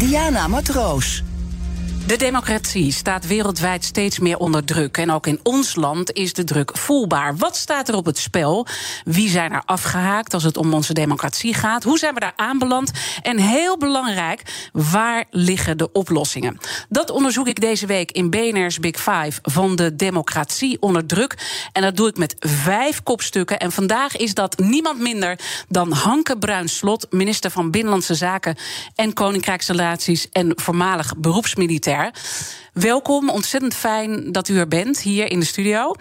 Diana Matroos. De democratie staat wereldwijd steeds meer onder druk. En ook in ons land is de druk voelbaar. Wat staat er op het spel? Wie zijn er afgehaakt als het om onze democratie gaat? Hoe zijn we daar aanbeland? En heel belangrijk, waar liggen de oplossingen? Dat onderzoek ik deze week in BNR's Big Five van de democratie onder druk. En dat doe ik met vijf kopstukken. En vandaag is dat niemand minder dan Hanke Bruinslot, minister van Binnenlandse Zaken en Koninkrijksrelaties en voormalig beroepsmilitair. Welkom, ontzettend fijn dat u er bent hier in de studio.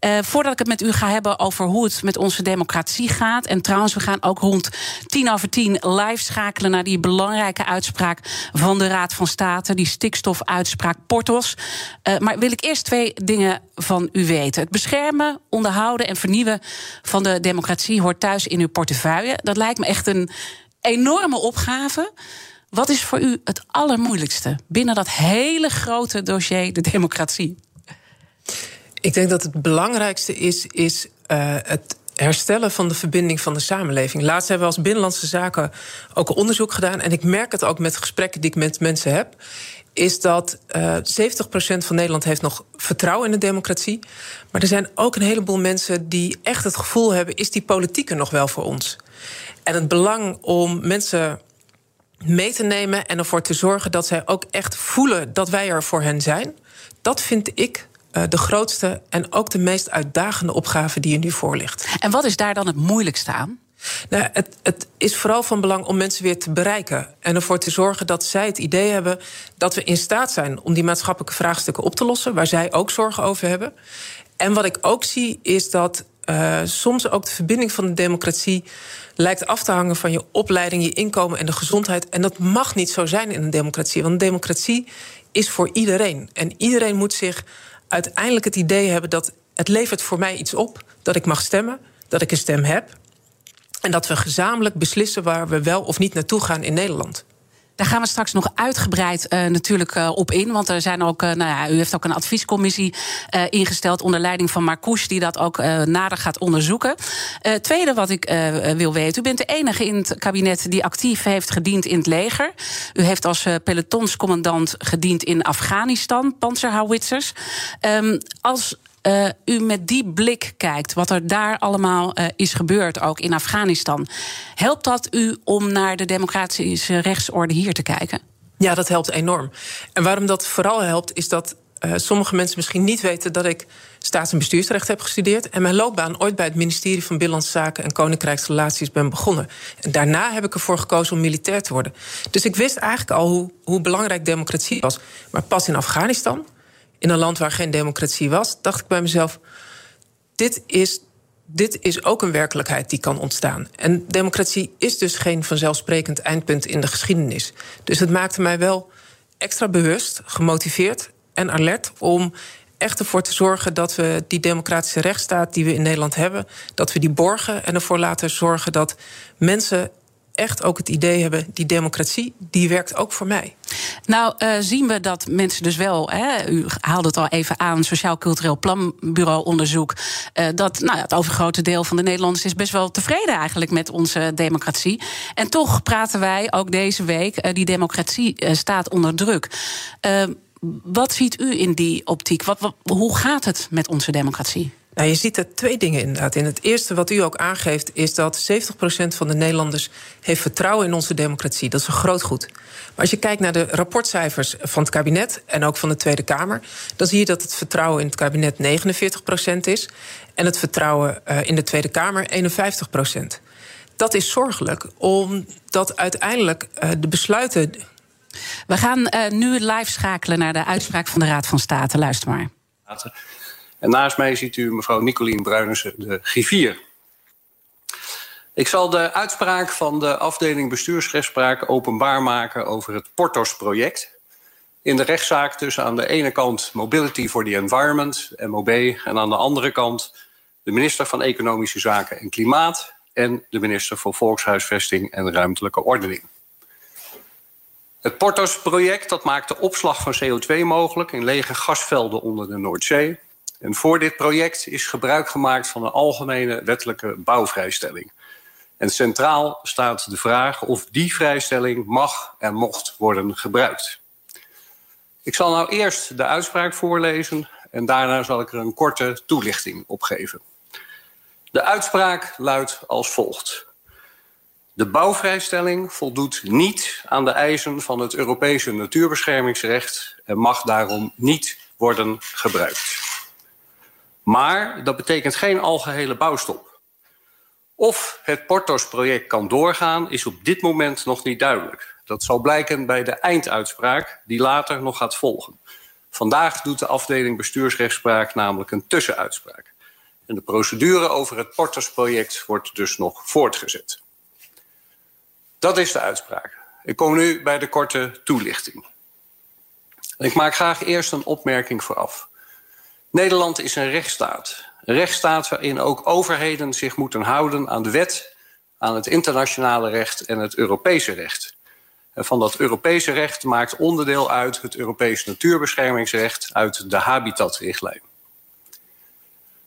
Uh, voordat ik het met u ga hebben over hoe het met onze democratie gaat. En trouwens, we gaan ook rond tien over tien live schakelen naar die belangrijke uitspraak van de Raad van State, die stikstofuitspraak Portos. Uh, maar wil ik eerst twee dingen van u weten. Het beschermen, onderhouden en vernieuwen van de democratie hoort thuis in uw portefeuille. Dat lijkt me echt een enorme opgave. Wat is voor u het allermoeilijkste binnen dat hele grote dossier, de democratie? Ik denk dat het belangrijkste is, is uh, het herstellen van de verbinding van de samenleving. Laatst hebben we als Binnenlandse Zaken ook een onderzoek gedaan. En ik merk het ook met gesprekken die ik met mensen heb. Is dat uh, 70% van Nederland heeft nog vertrouwen in de democratie. Maar er zijn ook een heleboel mensen die echt het gevoel hebben: is die politiek er nog wel voor ons? En het belang om mensen mee te nemen en ervoor te zorgen dat zij ook echt voelen dat wij er voor hen zijn. Dat vind ik uh, de grootste en ook de meest uitdagende opgave die je nu voor ligt. En wat is daar dan het moeilijkste aan? Nou, het, het, is vooral van belang om mensen weer te bereiken. En ervoor te zorgen dat zij het idee hebben dat we in staat zijn om die maatschappelijke vraagstukken op te lossen, waar zij ook zorgen over hebben. En wat ik ook zie, is dat uh, soms ook de verbinding van de democratie lijkt af te hangen van je opleiding, je inkomen en de gezondheid. En dat mag niet zo zijn in een democratie. Want een democratie is voor iedereen. En iedereen moet zich uiteindelijk het idee hebben dat het levert voor mij iets op. Dat ik mag stemmen, dat ik een stem heb. En dat we gezamenlijk beslissen waar we wel of niet naartoe gaan in Nederland. Daar gaan we straks nog uitgebreid uh, natuurlijk uh, op in. Want er zijn ook, uh, nou ja, u heeft ook een adviescommissie ingesteld onder leiding van Marcouch, die dat ook nader gaat onderzoeken. Tweede wat ik wil weten, u bent de enige in het kabinet die actief heeft gediend in het leger. U heeft als pelotonscommandant gediend in Afghanistan, panzerhouwitsers. Um, als uh, u met die blik kijkt, wat er daar allemaal uh, is gebeurd, ook in Afghanistan, helpt dat u om naar de democratische rechtsorde hier te kijken? Ja, dat helpt enorm. En waarom dat vooral helpt, is dat uh, sommige mensen misschien niet weten dat ik staats- en bestuursrecht heb gestudeerd. En mijn loopbaan ooit bij het ministerie van Binnenlandse Zaken en Koninkrijksrelaties ben begonnen. En daarna heb ik ervoor gekozen om militair te worden. Dus ik wist eigenlijk al hoe, hoe belangrijk democratie was. Maar pas in Afghanistan, in een land waar geen democratie was, dacht ik bij mezelf: dit is, dit is ook een werkelijkheid die kan ontstaan. En democratie is dus geen vanzelfsprekend eindpunt in de geschiedenis. Dus het maakte mij wel extra bewust, gemotiveerd en alert om echt ervoor te zorgen dat we die democratische rechtsstaat die we in Nederland hebben, dat we die borgen en ervoor laten zorgen dat mensen echt ook het idee hebben: die democratie, die werkt ook voor mij. Nou, uh, zien we dat mensen dus wel, hè, u haalde het al even aan, Sociaal Cultureel Planbureau onderzoek, uh, dat nou, het overgrote deel van de Nederlanders is best wel tevreden eigenlijk met onze democratie. En toch praten wij ook deze week, uh, die democratie staat onder druk. wat ziet u in die optiek? Wat, hoe gaat het met onze democratie? Nou, je ziet er twee dingen inderdaad in. Het eerste wat u ook aangeeft is dat 70% van de Nederlanders heeft vertrouwen in onze democratie. Dat is een groot goed. Maar als je kijkt naar de rapportcijfers van het kabinet en ook van de Tweede Kamer, dan zie je dat het vertrouwen in het kabinet 49% is en het vertrouwen uh, in de Tweede Kamer 51%. Dat is zorgelijk, omdat uiteindelijk uh, de besluiten. We gaan uh, nu live schakelen naar de uitspraak van de Raad van State. Luister maar. En naast mij ziet u mevrouw Nicolien Bruinissen, de griffier. Ik zal de uitspraak van de afdeling bestuursrechtspraak openbaar maken over het Portos-project. In de rechtszaak tussen aan de ene kant Mobility for the Environment, MOB, en aan de andere kant de minister van Economische Zaken en Klimaat en de minister voor Volkshuisvesting en Ruimtelijke Ordening. Het Portos-project dat maakt de opslag van CO2 mogelijk in lege gasvelden onder de Noordzee. En voor dit project is gebruik gemaakt van een algemene wettelijke bouwvrijstelling. En centraal staat de vraag of die vrijstelling mag en mocht worden gebruikt. Ik zal nou eerst de uitspraak voorlezen en daarna zal ik er een korte toelichting op geven. De uitspraak luidt als volgt. De bouwvrijstelling voldoet niet aan de eisen van het Europese natuurbeschermingsrecht en mag daarom niet worden gebruikt. Maar dat betekent geen algehele bouwstop. Of het Portos-project kan doorgaan, is op dit moment nog niet duidelijk. Dat zal blijken bij de einduitspraak, die later nog gaat volgen. Vandaag doet de afdeling bestuursrechtspraak namelijk een tussenuitspraak. En de procedure over het Portos-project wordt dus nog voortgezet. Dat is de uitspraak. Ik kom nu bij de korte toelichting. Ik maak graag eerst een opmerking vooraf. Nederland is een rechtsstaat. Een rechtsstaat waarin ook overheden zich moeten houden aan de wet, aan het internationale recht en het Europese recht. En van dat Europese recht maakt onderdeel uit het Europees natuurbeschermingsrecht uit de Habitatrichtlijn.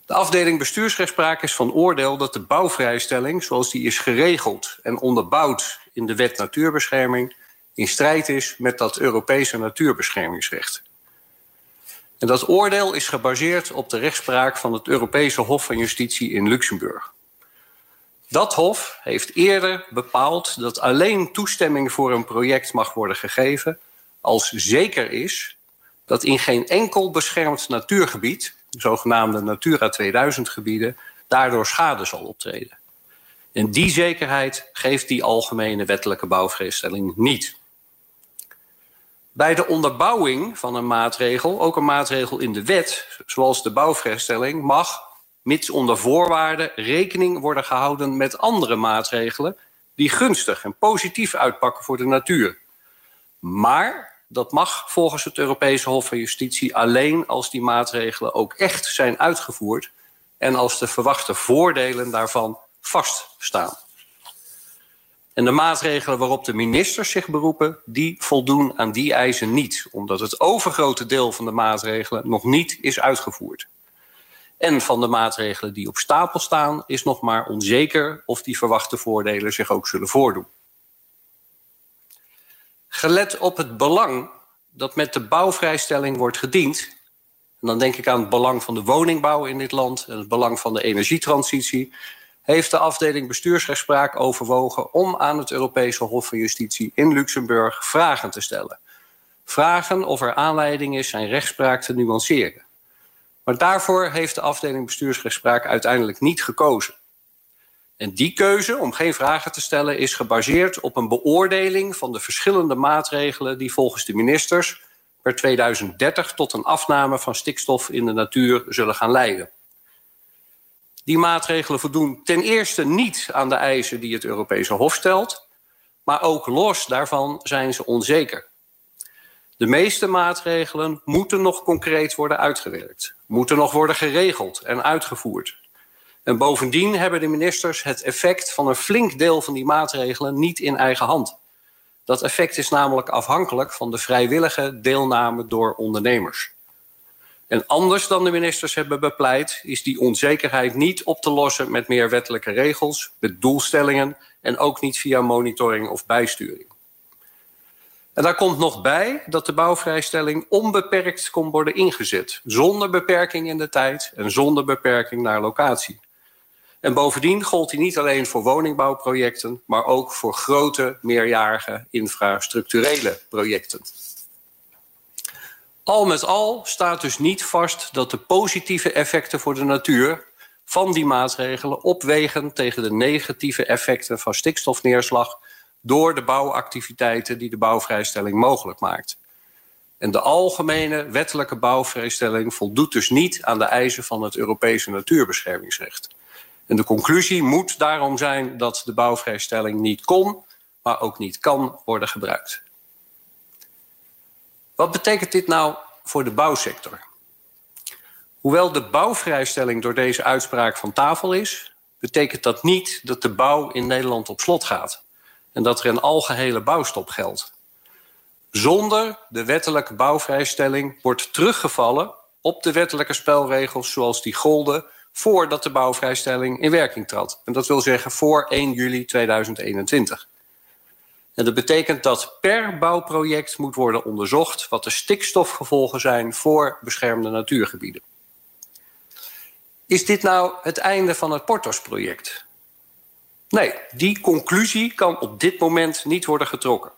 De afdeling bestuursrechtspraak is van oordeel dat de bouwvrijstelling, zoals die is geregeld en onderbouwd in de wet natuurbescherming, in strijd is met dat Europese natuurbeschermingsrecht. En dat oordeel is gebaseerd op de rechtspraak van het Europese Hof van Justitie in Luxemburg. Dat Hof heeft eerder bepaald dat alleen toestemming voor een project mag worden gegeven als zeker is dat in geen enkel beschermd natuurgebied, de zogenaamde Natura 2000 gebieden, daardoor schade zal optreden. En die zekerheid geeft die algemene wettelijke bouwvreestelling niet. Bij de onderbouwing van een maatregel, ook een maatregel in de wet, zoals de bouwvrijstelling, mag, mits onder voorwaarden, rekening worden gehouden met andere maatregelen die gunstig en positief uitpakken voor de natuur. Maar dat mag volgens het Europese Hof van Justitie alleen als die maatregelen ook echt zijn uitgevoerd en als de verwachte voordelen daarvan vaststaan. En de maatregelen waarop de ministers zich beroepen, die voldoen aan die eisen niet, omdat het overgrote deel van de maatregelen nog niet is uitgevoerd. En van de maatregelen die op stapel staan, is nog maar onzeker of die verwachte voordelen zich ook zullen voordoen. Gelet op het belang dat met de bouwvrijstelling wordt gediend, en dan denk ik aan het belang van de woningbouw in dit land en het belang van de energietransitie, heeft de afdeling bestuursrechtspraak overwogen om aan het Europese Hof van Justitie in Luxemburg vragen te stellen. Vragen of er aanleiding is zijn rechtspraak te nuanceren. Maar daarvoor heeft de afdeling bestuursrechtspraak uiteindelijk niet gekozen. En die keuze om geen vragen te stellen is gebaseerd op een beoordeling van de verschillende maatregelen die volgens de ministers per 2030 tot een afname van stikstof in de natuur zullen gaan leiden. Die maatregelen voldoen ten eerste niet aan de eisen die het Europese Hof stelt, maar ook los daarvan zijn ze onzeker. De meeste maatregelen moeten nog concreet worden uitgewerkt, moeten nog worden geregeld en uitgevoerd. En bovendien hebben de ministers het effect van een flink deel van die maatregelen niet in eigen hand. Dat effect is namelijk afhankelijk van de vrijwillige deelname door ondernemers. En anders dan de ministers hebben bepleit, is die onzekerheid niet op te lossen met meer wettelijke regels, met doelstellingen en ook niet via monitoring of bijsturing. En daar komt nog bij dat de bouwvrijstelling onbeperkt kon worden ingezet, zonder beperking in de tijd en zonder beperking naar locatie. En bovendien gold die niet alleen voor woningbouwprojecten, maar ook voor grote meerjarige infrastructurele projecten. Al met al staat dus niet vast dat de positieve effecten voor de natuur van die maatregelen opwegen tegen de negatieve effecten van stikstofneerslag door de bouwactiviteiten die de bouwvrijstelling mogelijk maakt. En de algemene wettelijke bouwvrijstelling voldoet dus niet aan de eisen van het Europese natuurbeschermingsrecht. En de conclusie moet daarom zijn dat de bouwvrijstelling niet kon, maar ook niet kan worden gebruikt. Wat betekent dit nou voor de bouwsector? Hoewel de bouwvrijstelling door deze uitspraak van tafel is, betekent dat niet dat de bouw in Nederland op slot gaat en dat er een algehele bouwstop geldt. Zonder de wettelijke bouwvrijstelling wordt teruggevallen op de wettelijke spelregels zoals die golden voordat de bouwvrijstelling in werking trad. En dat wil zeggen voor 1 juli 2021. En dat betekent dat per bouwproject moet worden onderzocht wat de stikstofgevolgen zijn voor beschermde natuurgebieden. Is dit nou het einde van het Portos-project? Nee, die conclusie kan op dit moment niet worden getrokken.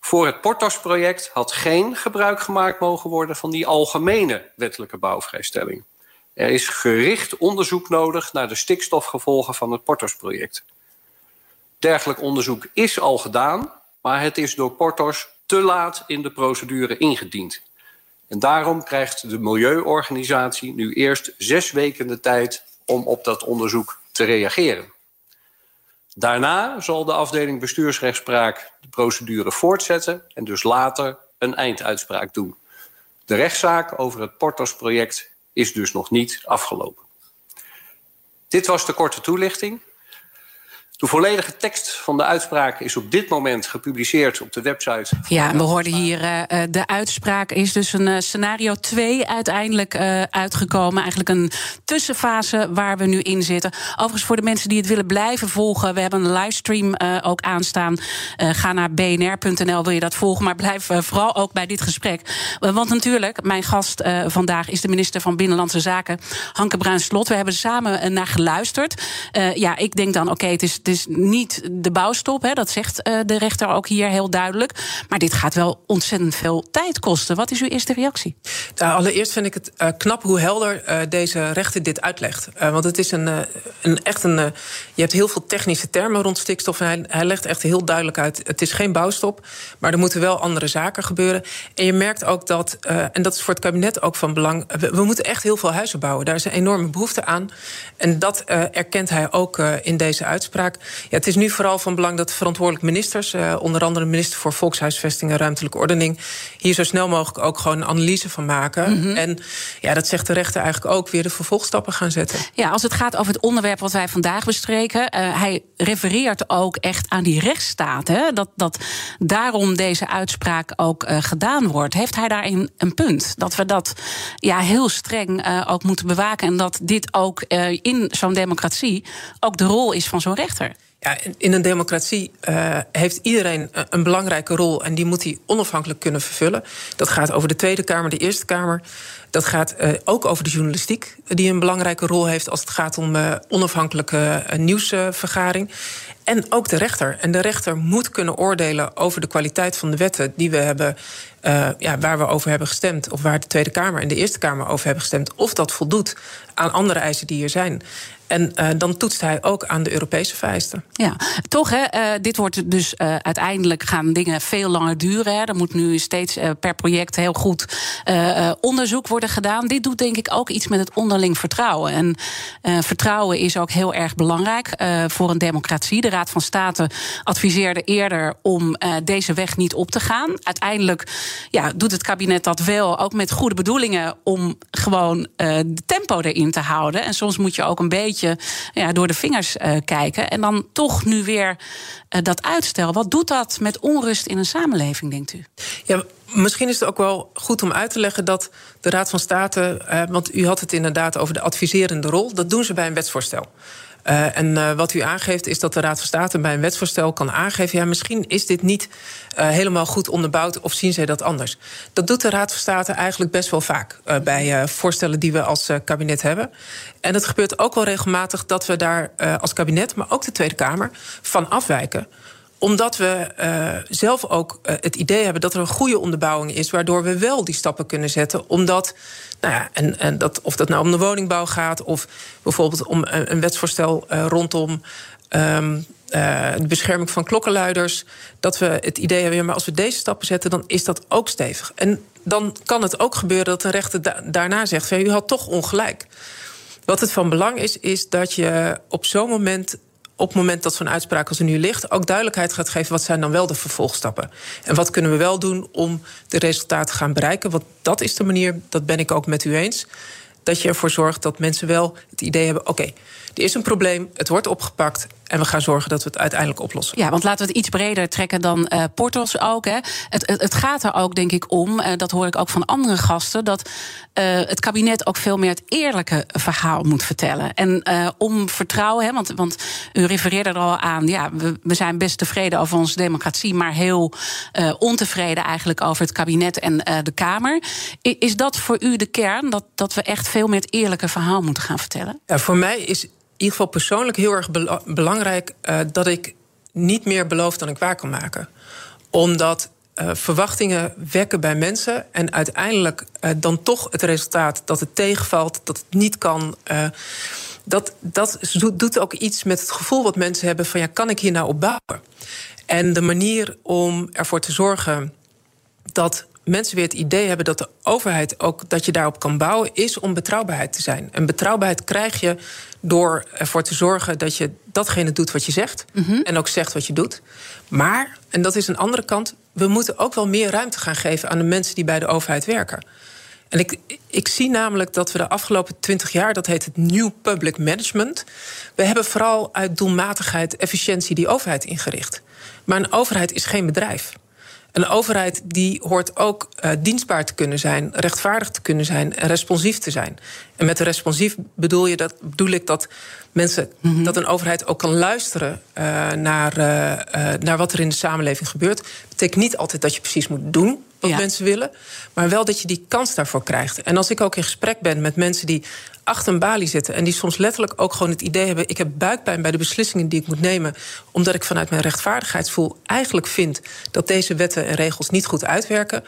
Voor het Portos-project had geen gebruik gemaakt mogen worden van die algemene wettelijke bouwvrijstelling. Er is gericht onderzoek nodig naar de stikstofgevolgen van het Portos-project. Dergelijk onderzoek is al gedaan, maar het is door Portos te laat in de procedure ingediend. En daarom krijgt de Milieuorganisatie nu eerst zes weken de tijd om op dat onderzoek te reageren. Daarna zal de afdeling bestuursrechtspraak de procedure voortzetten en dus later een einduitspraak doen. De rechtszaak over het Portos-project is dus nog niet afgelopen. Dit was de korte toelichting. De volledige tekst van de uitspraak is op dit moment gepubliceerd op de website. Ja, we hoorden hier uh, de uitspraak is dus een uh, scenario 2 uiteindelijk uh, uitgekomen. Eigenlijk een tussenfase waar we nu in zitten. Overigens voor de mensen die het willen blijven volgen, we hebben een livestream ook aanstaan. ga naar bnr.nl, wil je dat volgen, maar blijf vooral ook bij dit gesprek. want natuurlijk, mijn gast vandaag is de minister van Binnenlandse Zaken, Hanke Bruins-Slot. We hebben samen naar geluisterd. ja, ik denk dan, oké, okay, het is het is niet de bouwstop, hè, dat zegt uh, de rechter ook hier heel duidelijk. Maar dit gaat wel ontzettend veel tijd kosten. Wat is uw eerste reactie? Nou, allereerst vind ik het uh, knap hoe helder uh, deze rechter dit uitlegt. want het is een, een echt een. je hebt heel veel technische termen rond stikstof. En hij, hij legt echt heel duidelijk uit: het is geen bouwstop, maar er moeten wel andere zaken gebeuren. En je merkt ook dat, en dat is voor het kabinet ook van belang. We, we, moeten echt heel veel huizen bouwen. Daar is een enorme behoefte aan. En dat erkent hij ook in deze uitspraak. Ja, het is nu vooral van belang dat verantwoordelijk ministers, uh, onder andere de minister voor Volkshuisvesting en Ruimtelijke Ordening, hier zo snel mogelijk ook gewoon een analyse van maken. Mm -hmm. En ja, dat zegt de rechter eigenlijk ook weer de vervolgstappen gaan zetten. Ja, als het gaat over het onderwerp wat wij vandaag bespreken, uh, hij refereert ook echt aan die rechtsstaat. Hè? Dat, dat daarom deze uitspraak ook uh, gedaan wordt. Heeft hij daarin een punt? Dat we dat ja, heel streng ook moeten bewaken en dat dit ook in zo'n democratie ook de rol is van zo'n rechter. Ja, in een democratie uh, heeft iedereen een belangrijke rol en die moet hij onafhankelijk kunnen vervullen. Dat gaat over de Tweede Kamer, de Eerste Kamer. Dat gaat uh, ook over de journalistiek, die een belangrijke rol heeft als het gaat om uh, onafhankelijke nieuwsvergaring. En ook de rechter. En de rechter moet kunnen oordelen over de kwaliteit van de wetten die we hebben, ja, waar we over hebben gestemd, of waar de Tweede Kamer en de Eerste Kamer over hebben gestemd, of dat voldoet aan andere eisen die er zijn. En uh, dan toetst hij ook aan de Europese vereisten. Ja, toch hè, uh, dit wordt dus uh, uiteindelijk gaan dingen veel langer duren. Hè. Er moet nu steeds per project heel goed onderzoek worden gedaan. Dit doet denk ik ook iets met het onderling vertrouwen. En vertrouwen is ook heel erg belangrijk voor een democratie. De Raad van State adviseerde eerder om deze weg niet op te gaan. Uiteindelijk ja, doet het kabinet dat wel, ook met goede bedoelingen, om gewoon de tempo erin te houden. En soms moet je ook een beetje ja, door de vingers uh, kijken. En dan toch nu weer uh, dat uitstel. Wat doet dat met onrust in een samenleving, denkt u? Ja, misschien is het ook wel goed om uit te leggen dat de Raad van State. Uh, want u had het inderdaad over de adviserende rol. Dat doen ze bij een wetsvoorstel. Uh, en uh, wat u aangeeft is dat de Raad van State bij een wetsvoorstel kan aangeven... ja, misschien is dit niet uh, helemaal goed onderbouwd of zien zij dat anders. Dat doet de Raad van State eigenlijk best wel vaak... bij voorstellen die we als kabinet hebben. En het gebeurt ook wel regelmatig dat we daar als kabinet... maar ook de Tweede Kamer van afwijken omdat we uh, zelf ook uh, het idee hebben dat er een goede onderbouwing is, waardoor we wel die stappen kunnen zetten. Omdat, nou ja, en, en dat, of dat nou om de woningbouw gaat, of bijvoorbeeld om een, een wetsvoorstel rondom. Um, de bescherming van klokkenluiders. Dat we het idee hebben, maar als we deze stappen zetten, dan is dat ook stevig. En dan kan het ook gebeuren dat een rechter da daarna zegt: van, u had toch ongelijk. Wat het van belang is, is dat je op zo'n moment op het moment dat zo'n uitspraak als er nu ligt, ook duidelijkheid gaat geven wat zijn dan wel de vervolgstappen. En wat kunnen we wel doen om de resultaten te gaan bereiken. Want dat is de manier, dat ben ik ook met u eens. Dat je ervoor zorgt dat mensen wel het idee hebben: oké, er is een probleem, het wordt opgepakt en we gaan zorgen dat we het uiteindelijk oplossen. Ja, want laten we het iets breder trekken dan uh, portals ook. Hè. Het, het, het, gaat er ook, denk ik, om, uh, dat hoor ik ook van andere gasten, dat uh, het kabinet ook veel meer het eerlijke verhaal moet vertellen. En om vertrouwen, hè, want, want u refereerde er al aan, ja, we, we zijn best tevreden over onze democratie, maar heel ontevreden eigenlijk over het kabinet en de Kamer. Is dat voor u de kern, dat, dat we echt veel meer het eerlijke verhaal moeten gaan vertellen? Ja, voor mij is ieder geval persoonlijk heel erg belangrijk uh, dat ik niet meer beloof dan ik waar kan maken. Omdat uh, verwachtingen wekken bij mensen en uiteindelijk uh, dan toch het resultaat dat het tegenvalt, dat het niet kan. dat, dat doet ook iets met het gevoel wat mensen hebben van ja, kan ik hier nou op bouwen? En de manier om ervoor te zorgen dat mensen weer het idee hebben dat de overheid ook dat je daarop kan bouwen, is om betrouwbaarheid te zijn. En betrouwbaarheid krijg je door ervoor te zorgen dat je datgene doet wat je zegt. Mm -hmm. En ook zegt wat je doet. Maar, en dat is een andere kant, we moeten ook wel meer ruimte gaan geven aan de mensen die bij de overheid werken. En ik, ik zie namelijk dat we de afgelopen twintig jaar, dat heet het New Public Management. We hebben vooral uit doelmatigheid, efficiëntie die overheid ingericht. Maar een overheid is geen bedrijf. Een overheid die hoort ook uh, dienstbaar te kunnen zijn, rechtvaardig te kunnen zijn en responsief te zijn. En met responsief bedoel, je dat, bedoel ik dat mensen, mm -hmm. dat een overheid ook kan luisteren uh, naar, uh, naar wat er in de samenleving gebeurt. Dat betekent niet altijd dat je precies moet doen wat ja. mensen willen, maar wel dat je die kans daarvoor krijgt. En als ik ook in gesprek ben met mensen die achter een balie zitten en die soms letterlijk ook gewoon het idee hebben: ik heb buikpijn bij de beslissingen die ik moet nemen, omdat ik vanuit mijn rechtvaardigheidsvoel eigenlijk vind dat deze wetten en regels niet goed uitwerken.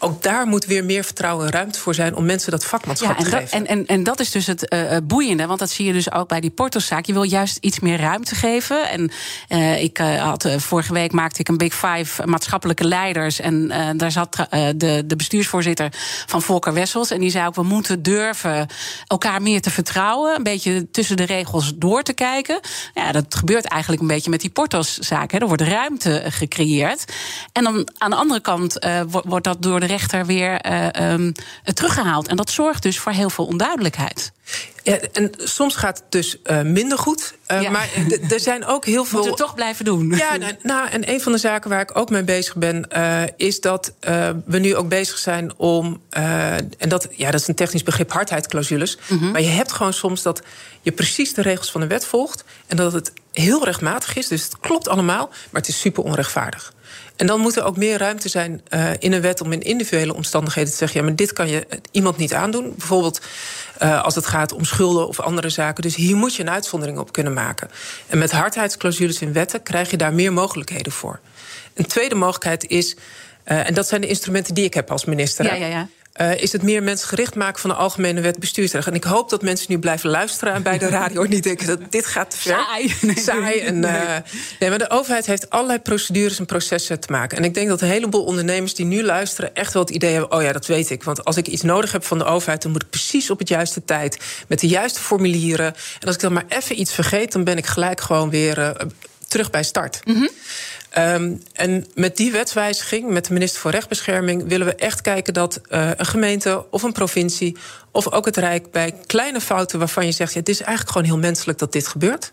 Ook daar moet weer meer vertrouwen en ruimte voor zijn om mensen dat vakmanschap ja, en te geven. En, en, en dat is dus het uh, boeiende, want dat zie je dus ook bij die portoszaak. Je wil juist iets meer ruimte geven. En uh, ik uh, had vorige week maakte ik een Big Five maatschappelijke leiders. En daar zat de, de bestuursvoorzitter van Volker Wessels. En die zei ook: we moeten durven elkaar meer te vertrouwen. Een beetje tussen de regels door te kijken. Ja, dat gebeurt eigenlijk een beetje met die portoszaak. Er wordt ruimte gecreëerd. En dan aan de andere kant wordt dat door de rechter weer uh, um, teruggehaald. En dat zorgt dus voor heel veel onduidelijkheid. Ja, en soms gaat het dus uh, minder goed. Uh, ja. Maar er zijn ook heel veel. Moeten we toch blijven doen. Ja, nou, nou, en een van de zaken waar ik ook mee bezig ben, uh, is dat we nu ook bezig zijn om. en dat, ja, dat is een technisch begrip, hardheidsclausules. Mm -hmm. Maar je hebt gewoon soms dat je precies de regels van de wet volgt. En dat het heel rechtmatig is. Dus het klopt allemaal, maar het is super onrechtvaardig. En dan moet er ook meer ruimte zijn uh, in een wet om in individuele omstandigheden te zeggen: ja, maar dit kan je iemand niet aandoen. Bijvoorbeeld uh, als het gaat om schulden of andere zaken. Dus hier moet je een uitzondering op kunnen maken. En met hardheidsclausules in wetten krijg je daar meer mogelijkheden voor. Een tweede mogelijkheid is. Uh, en dat zijn de instrumenten die ik heb als minister. Ja, ja, ja. Uh, is het meer mensgericht maken van de algemene wet bestuursrecht. En ik hoop dat mensen nu blijven luisteren en bij de radio niet denken dat dit gaat te ver. Saai. Nee. Saai. En, uh, nee, maar de overheid heeft allerlei procedures en processen te maken. En ik denk dat een heleboel ondernemers die nu luisteren echt wel het idee hebben: oh ja, dat weet ik. Want als ik iets nodig heb van de overheid, dan moet ik precies op het juiste tijd met de juiste formulieren. En als ik dan maar even iets vergeet, dan ben ik gelijk gewoon weer uh, terug bij start. Mm -hmm. Um, en met die wetswijziging, met de minister voor Rechtbescherming, willen we echt kijken dat uh, een gemeente of een provincie of ook het Rijk bij kleine fouten waarvan je zegt: ja, het is eigenlijk gewoon heel menselijk dat dit gebeurt.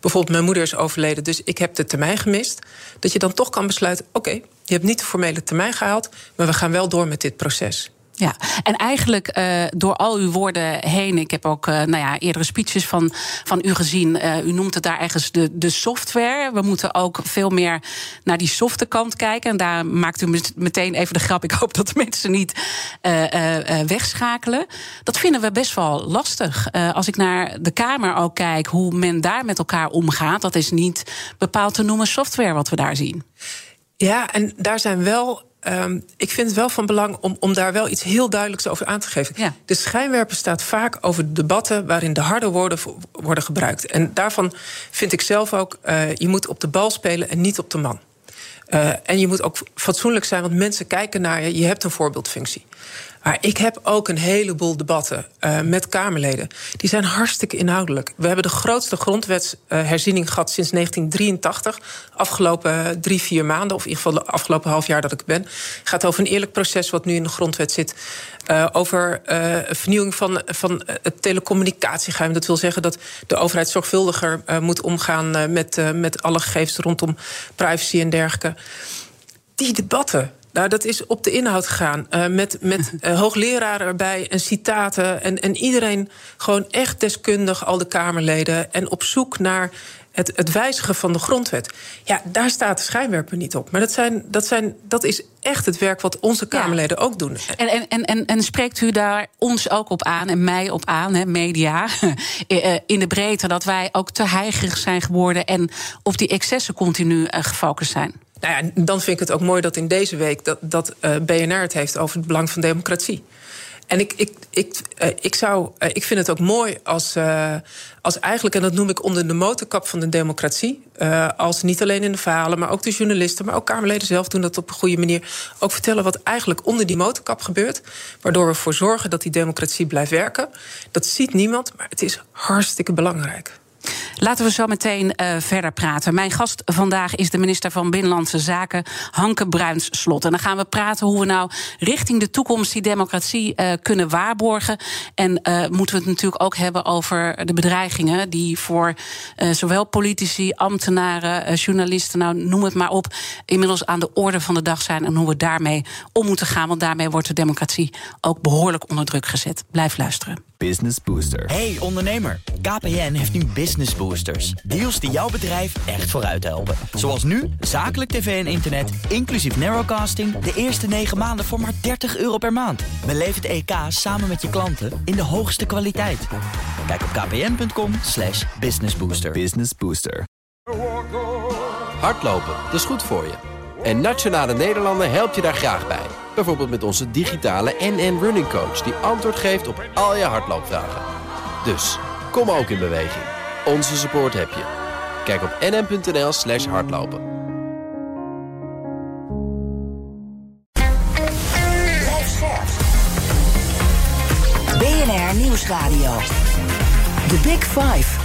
Bijvoorbeeld, mijn moeder is overleden, dus ik heb de termijn gemist. Dat je dan toch kan besluiten: oké, je hebt niet de formele termijn gehaald, maar we gaan wel door met dit proces. Ja, en eigenlijk uh, door al uw woorden heen. Ik heb ook uh, nou ja, eerdere speeches van, van u gezien. Uh, u noemt het daar ergens de, de software. We moeten ook veel meer naar die softe kant kijken. En daar maakt u meteen even de grap. Ik hoop dat de mensen niet wegschakelen. Dat vinden we best wel lastig. als ik naar de Kamer ook kijk, hoe men daar met elkaar omgaat. Dat is niet bepaald te noemen software wat we daar zien. Ja, en daar zijn wel Um, ik vind het wel van belang om, om daar wel iets heel duidelijks over aan te geven. Ja. De schijnwerper staat vaak over debatten waarin de harde woorden worden gebruikt. En daarvan vind ik zelf ook, uh, je moet op de bal spelen en niet op de man. Uh, en je moet ook fatsoenlijk zijn, want mensen kijken naar je. Je hebt een voorbeeldfunctie. Maar ik heb ook een heleboel debatten uh, met Kamerleden. Die zijn hartstikke inhoudelijk. We hebben de grootste grondwetsherziening gehad sinds 1983. Afgelopen drie, vier maanden, of in ieder geval de afgelopen half jaar dat ik ben. Het gaat over een eerlijk proces wat nu in de grondwet zit. Uh, over uh, vernieuwing van, van het telecommunicatiegeheim. Dat wil zeggen dat de overheid zorgvuldiger moet omgaan met, met alle gegevens rondom privacy en dergelijke. Die debatten, nou, dat is op de inhoud gegaan. Uh, met met uh, hoogleraren erbij en citaten. En, en iedereen gewoon echt deskundig, al de Kamerleden. En op zoek naar het, het wijzigen van de grondwet. Ja, daar staat de schijnwerper niet op. Maar dat, zijn, dat, zijn, dat is echt het werk wat onze Kamerleden ook doen. En, en, en, en, en spreekt u daar ons ook op aan en mij op aan, hè, media, eh, in de breedte, dat wij ook te heigerig zijn geworden en op die excessen continu gefocust zijn? Nou ja, dan vind ik het ook mooi dat in deze week dat, dat uh, BNR het heeft over het belang van democratie. En ik, ik, ik, uh, ik, zou, uh, ik vind het ook mooi als, als eigenlijk, en dat noem ik onder de motorkap van de democratie, als niet alleen in de verhalen, maar ook de journalisten, maar ook Kamerleden zelf doen dat op een goede manier, ook vertellen wat eigenlijk onder die motorkap gebeurt, waardoor we ervoor zorgen dat die democratie blijft werken. Dat ziet niemand, maar het is hartstikke belangrijk. Laten we zo meteen uh, verder praten. Mijn gast vandaag is de minister van Binnenlandse Zaken, Hanke Bruins-Slot. En dan gaan we praten hoe we nou richting de toekomst die democratie uh, kunnen waarborgen. En uh, moeten we het natuurlijk ook hebben over de bedreigingen die voor zowel politici, ambtenaren, journalisten, nou noem het maar op, inmiddels aan de orde van de dag zijn en hoe we daarmee om moeten gaan. Want daarmee wordt de democratie ook behoorlijk onder druk gezet. Blijf luisteren. Business Booster. Hey ondernemer, KPN heeft nu Business Boosters. Deals die jouw bedrijf echt vooruit helpen. Zoals nu, zakelijk tv en internet, inclusief narrowcasting... de eerste 9 maanden voor maar 30 euro per maand. Beleef het EK samen met je klanten in de hoogste kwaliteit. Kijk op kpn.com slash businessbooster. Business Booster. Hardlopen, dat is goed voor je. En Nationale Nederlanden helpt je daar graag bij. Bijvoorbeeld met onze digitale NN Running Coach... die antwoord geeft op al je hardloopvragen. Dus, kom ook in beweging. Onze support heb je. Kijk op nn.nl slash hardlopen. BNR Nieuwsradio. The Big Five.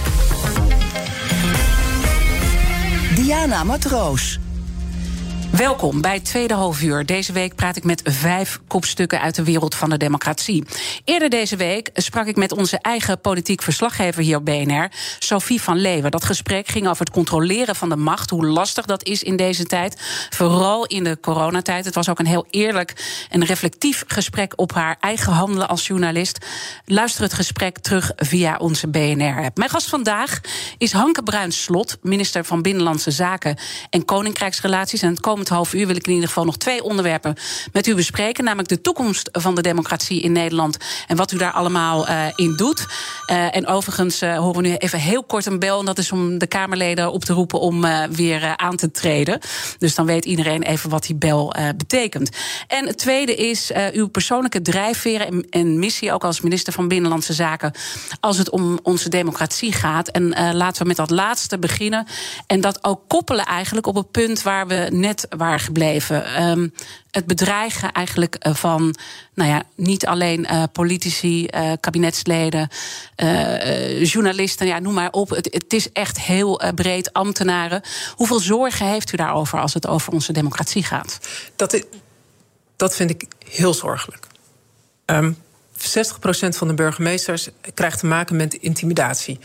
Diana Matroos. Welkom bij tweede halfuur. Deze week praat ik met vijf kopstukken uit de wereld van de democratie. Eerder deze week sprak ik met onze eigen politiek verslaggever hier op BNR, Sophie van Leeuwen. Dat gesprek ging over het controleren van de macht, hoe lastig dat is in deze tijd. Vooral in de coronatijd. Het was ook een heel eerlijk en reflectief gesprek op haar eigen handelen als journalist. Luister het gesprek terug via onze BNR-app. Mijn gast vandaag is Hanke Bruins-Slot, minister van Binnenlandse Zaken en Koninkrijksrelaties. En het komend half uur wil ik in ieder geval nog twee onderwerpen met u bespreken. Namelijk de toekomst van de democratie in Nederland en wat u daar allemaal uh, in doet. Uh, en overigens uh, horen we nu even heel kort een bel. En dat is om de Kamerleden op te roepen om weer aan te treden. Dus dan weet iedereen even wat die bel betekent. En het tweede is uw persoonlijke drijfveren en, en, missie, ook als minister van Binnenlandse Zaken, als het om onze democratie gaat. En laten we met dat laatste beginnen. En dat ook koppelen eigenlijk op het punt waar we net waren gebleven. Um, het bedreigen eigenlijk eh, van, nou ja, niet alleen uh, politici, uh, kabinetsleden, journalisten, ja, noem maar op. Het, het is echt heel breed, ambtenaren. Hoeveel zorgen heeft u daarover als het over onze democratie gaat? Dat, is, dat vind ik heel zorgelijk. Um, 60% van de burgemeesters krijgt te maken met intimidatie.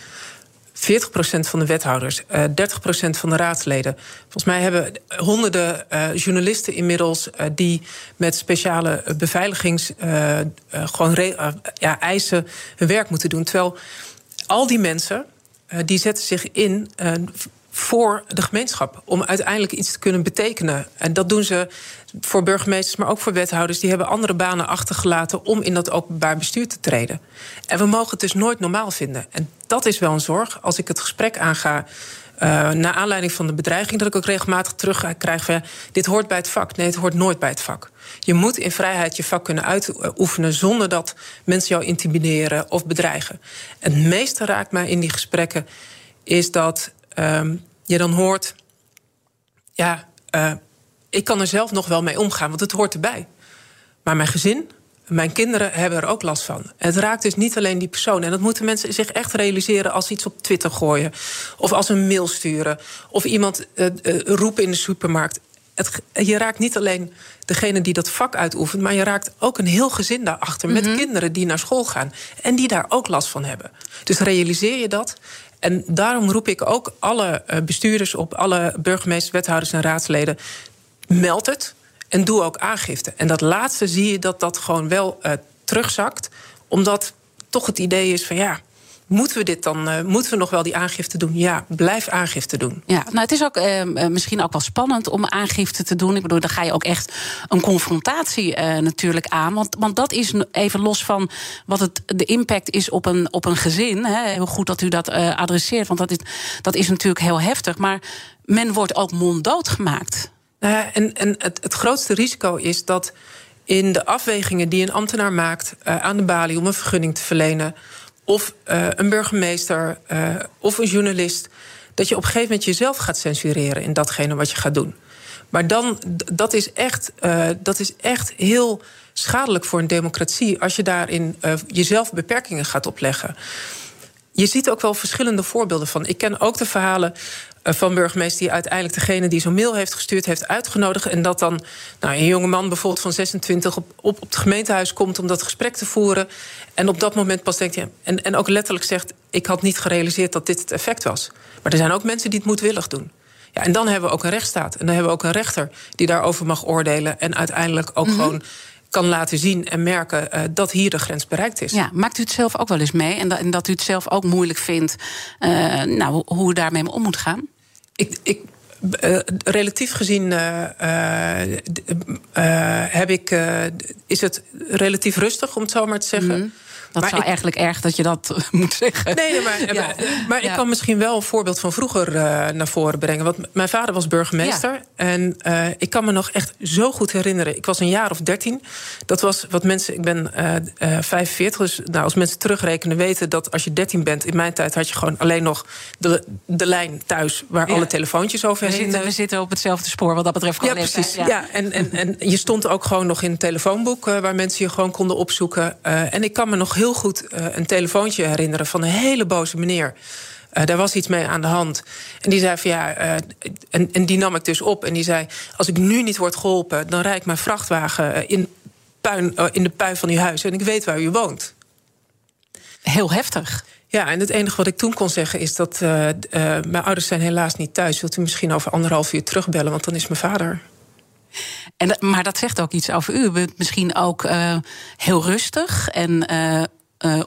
40% van de wethouders, uh, 30% van de raadsleden. Volgens mij hebben honderden uh, journalisten inmiddels uh, die met speciale beveiligings gewoon ja, eisen hun werk moeten doen. Terwijl al die mensen die zetten zich in voor de gemeenschap. Om uiteindelijk iets te kunnen betekenen. En dat doen ze voor burgemeesters, maar ook voor wethouders. Die hebben andere banen achtergelaten om in dat openbaar bestuur te treden. En we mogen het dus nooit normaal vinden. En dat is wel een zorg. Als ik het gesprek aanga. Uh, naar aanleiding van de bedreiging, dat ik ook regelmatig terugkrijg van ja, dit hoort bij het vak. Nee, het hoort nooit bij het vak. Je moet in vrijheid je vak kunnen uitoefenen zonder dat mensen jou intimideren of bedreigen. En het meeste raakt mij in die gesprekken is dat um, je dan hoort, ja, uh, ik kan er zelf nog wel mee omgaan, want het hoort erbij. Maar mijn gezin, mijn kinderen hebben er ook last van. Het raakt dus niet alleen die persoon. En dat moeten mensen zich echt realiseren als ze iets op Twitter gooien. Of als een mail sturen. Of iemand uh, uh, roepen in de supermarkt. Het, je raakt niet alleen degene die dat vak uitoefent, maar je raakt ook een heel gezin daarachter met Mhm. kinderen die naar school gaan en die daar ook last van hebben. Dus realiseer je dat. En daarom roep ik ook alle eh, bestuurders op, alle burgemeesters, wethouders en raadsleden: meld het en doe ook aangifte. En dat laatste zie je dat dat gewoon wel eh, terugzakt, omdat toch het idee is van ja. Moeten we dit dan? eh, moeten we nog wel die aangifte doen? Ja, blijf aangifte doen. Ja, nou, het is ook eh, eh, misschien ook wel spannend om aangifte te doen. Ik bedoel, dan ga je ook echt een confrontatie natuurlijk aan. Want, want dat is even los van wat het, de impact is op een, op een gezin. Hè. Heel goed dat u dat adresseert, want dat is, dat is natuurlijk heel heftig. Maar men wordt ook monddood gemaakt. Nou ja, en en het, het grootste risico is dat in de afwegingen die een ambtenaar maakt eh, aan de balie om een vergunning te verlenen, of eh, een burgemeester eh, of een journalist, dat je op een gegeven moment jezelf gaat censureren in datgene wat je gaat doen. Maar dan, dat is echt, dat is echt heel schadelijk voor een democratie als je daarin jezelf beperkingen gaat opleggen. Je ziet ook wel verschillende voorbeelden van. Ik ken ook de verhalen eh, van burgemeester die uiteindelijk degene die zo'n mail heeft gestuurd heeft uitgenodigd. En dat dan nou, een jonge man bijvoorbeeld van 26 op, op, op het gemeentehuis komt om dat gesprek te voeren. En op dat moment pas denkt, ja, en, en ook letterlijk zegt: Ik had niet gerealiseerd dat dit het effect was. Maar er zijn ook mensen die het moedwillig doen. Ja, en dan hebben we ook een rechtsstaat. En dan hebben we ook een rechter die daarover mag oordelen. En uiteindelijk ook gewoon kan laten zien en merken eh, dat hier de grens bereikt is. Ja, maakt u het zelf ook wel eens mee? En, dat- en dat u het zelf ook moeilijk vindt, eh, nou, hoe u daarmee om moet gaan? Ik, ik, eh, relatief gezien heb ik, is het relatief rustig, om het zo maar te zeggen. Mhm. Dat Maar zou ik- eigenlijk erg dat je dat moet zeggen. Nee, maar, Ja. maar, maar ik kan misschien wel een voorbeeld van vroeger eh, naar voren brengen. Want mijn vader was burgemeester. En eh, ik kan me nog echt zo goed herinneren. Ik was een jaar of dertien. Dat was wat mensen. Ik ben eh eh 45. Dus nou, als mensen terugrekenen, weten dat als je 13 bent. In mijn tijd had je gewoon alleen nog de, de lijn thuis. waar alle telefoontjes We overheen. zitten, we zitten op hetzelfde spoor wat dat betreft. ja, precies. Ja. en, en, en je stond ook gewoon nog in het telefoonboek... waar mensen je gewoon konden opzoeken. En ik kan me nog heel goed eh, een telefoontje herinneren... van een hele boze meneer. Eh, daar was iets mee aan de hand. En die zei van ja... eh, en, en die nam ik dus op en die zei... als ik nu niet word geholpen, dan rijd ik mijn vrachtwagen... in, puin, in de puin van uw huis en ik weet waar u woont. Heel heftig. Ja, en het enige wat ik toen kon zeggen is dat... mijn ouders zijn helaas niet thuis. Wilt u misschien over anderhalf uur terugbellen, want dan is mijn vader... En, dat- maar dat zegt ook iets over u. U bent misschien ook eh, heel rustig en eh,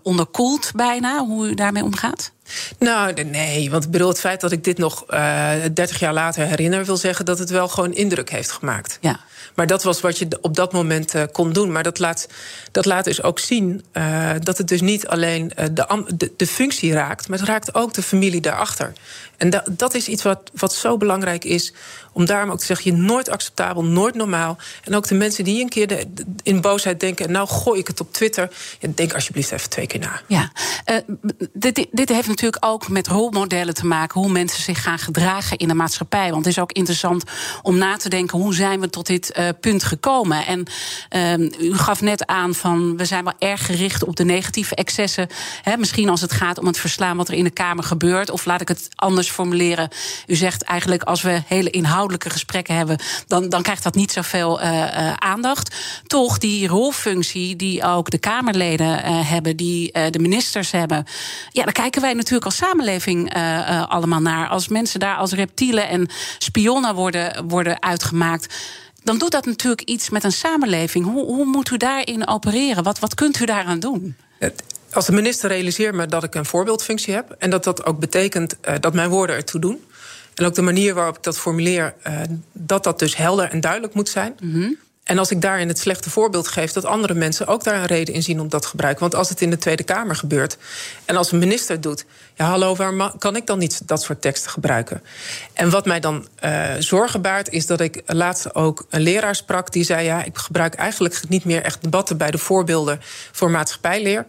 onderkoeld bijna, hoe u daarmee omgaat. Nou, nee, want ik bedoel, het feit dat ik dit nog eh 30 jaar later herinner, wil zeggen dat het wel gewoon indruk heeft gemaakt. Ja. Maar dat was wat je op dat moment kon doen. Maar dat laat, dat laat dus ook zien dat het dus niet alleen de, de, de functie raakt, maar het raakt ook de familie daarachter. En da- dat is iets wat, wat zo belangrijk is. Om daarom ook te zeggen: je nooit acceptabel, nooit normaal. En ook de mensen die een keer in boosheid denken: nou gooi ik het op Twitter. Denk alsjeblieft even twee keer na. Ja, eh, dit, dit heeft natuurlijk ook met rolmodellen te maken, hoe mensen zich gaan gedragen in de maatschappij. Want het is ook interessant om na te denken, hoe zijn we tot dit eh, punt gekomen? En ehm, u gaf net aan van, we zijn wel erg gericht op de negatieve excessen. Hè, misschien als het gaat om het verslaan wat er in de Kamer gebeurt. Of laat ik het anders formuleren. U zegt eigenlijk, als we hele inhoudelijke gesprekken hebben, dan, dan krijgt dat niet zoveel eh, eh, aandacht. Toch die rolfunctie die ook de Kamerleden eh, hebben, die de ministers hebben. Ja, daar kijken wij natuurlijk als samenleving allemaal naar. Als mensen daar als reptielen en spionnen worden, worden uitgemaakt. Dan doet dat natuurlijk iets met een samenleving. Hoe, hoe moet u daarin opereren? Wat, wat kunt u daaraan doen? Als de minister realiseert me dat ik een voorbeeldfunctie heb. En dat dat ook betekent dat mijn woorden ertoe doen. En ook de manier waarop ik dat formuleer, eh, dat dat dus helder en duidelijk moet zijn. En als ik daarin het slechte voorbeeld geef, dat andere mensen ook daar een reden in zien om dat te gebruiken. Want als het in de Tweede Kamer gebeurt en als een minister het doet, ja, hallo, waarom kan ik dan niet dat soort teksten gebruiken? En wat mij dan eh, zorgen baart, is dat ik laatst ook een leraar sprak die zei: Ja, ik gebruik eigenlijk niet meer echt debatten bij de voorbeelden voor maatschappijleer.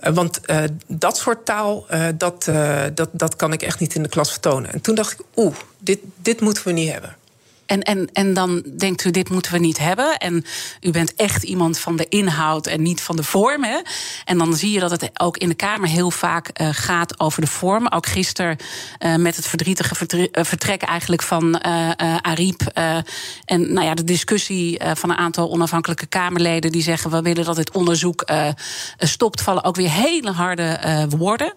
Eh, Want eh, dat soort taal, eh, dat, dat, dat kan ik echt niet in de klas vertonen. En toen dacht ik, oeh, dit, dit moeten we niet hebben. En, en, en dan denkt u, dit moeten we niet hebben. En u bent echt iemand van de inhoud en niet van de vorm. Hè? En dan zie je dat het ook in de Kamer heel vaak uh, gaat over de vorm. Ook gisteren uh, met het verdrietige vertrek eigenlijk van uh, Ariep. en nou ja, de discussie van een aantal onafhankelijke Kamerleden die zeggen: we willen dat dit onderzoek stopt, vallen ook weer hele harde woorden.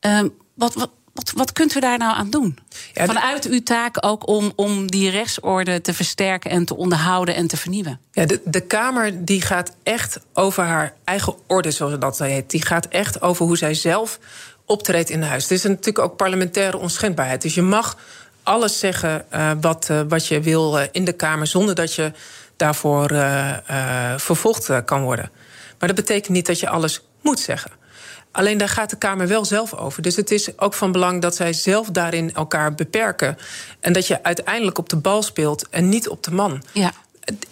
Ehm, wat, wat, wat, wat kunt u daar nou aan doen? Ja, Vanuit uw taak ook om, om die rechtsorde te versterken en te onderhouden en te vernieuwen. Ja, de, de Kamer die gaat echt over haar eigen orde, zoals dat heet. Die gaat echt over hoe zij zelf optreedt in huis. Het is natuurlijk ook parlementaire onschendbaarheid. Dus je mag alles zeggen uh, wat, uh, wat je wil uh, in de Kamer zonder dat je daarvoor vervolgd kan worden. Maar dat betekent niet dat je alles moet zeggen. Alleen daar gaat de Kamer wel zelf over. Dus het is ook van belang dat zij zelf daarin elkaar beperken. En dat je uiteindelijk op de bal speelt en niet op de man. Ja.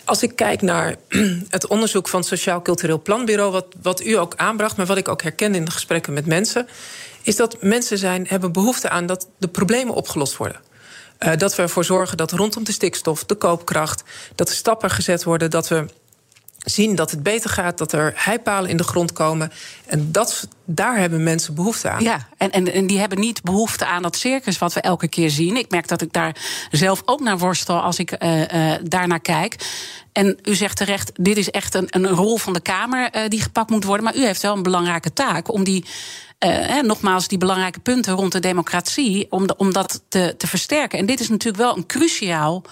Als ik kijk naar het onderzoek van het Sociaal Cultureel Planbureau, wat, wat u ook aanbracht, maar wat ik ook herken in de gesprekken met mensen, is dat mensen zijn, hebben behoefte aan dat de problemen opgelost worden. Uh, dat we ervoor zorgen dat rondom de stikstof, de koopkracht, dat er stappen gezet worden, dat we zien dat het beter gaat, dat er heipalen in de grond komen. En dat, daar hebben mensen behoefte aan. Ja, en, en, en die hebben niet behoefte aan dat circus wat we elke keer zien. Ik merk dat ik daar zelf ook naar worstel als ik uh, uh, daarnaar kijk. En u zegt terecht, dit is echt een, een rol van de Kamer uh, die gepakt moet worden. Maar u heeft wel een belangrijke taak om die. Uh, nogmaals, die belangrijke punten rond de democratie, om, om dat te, te versterken. En dit is natuurlijk wel een cruciaal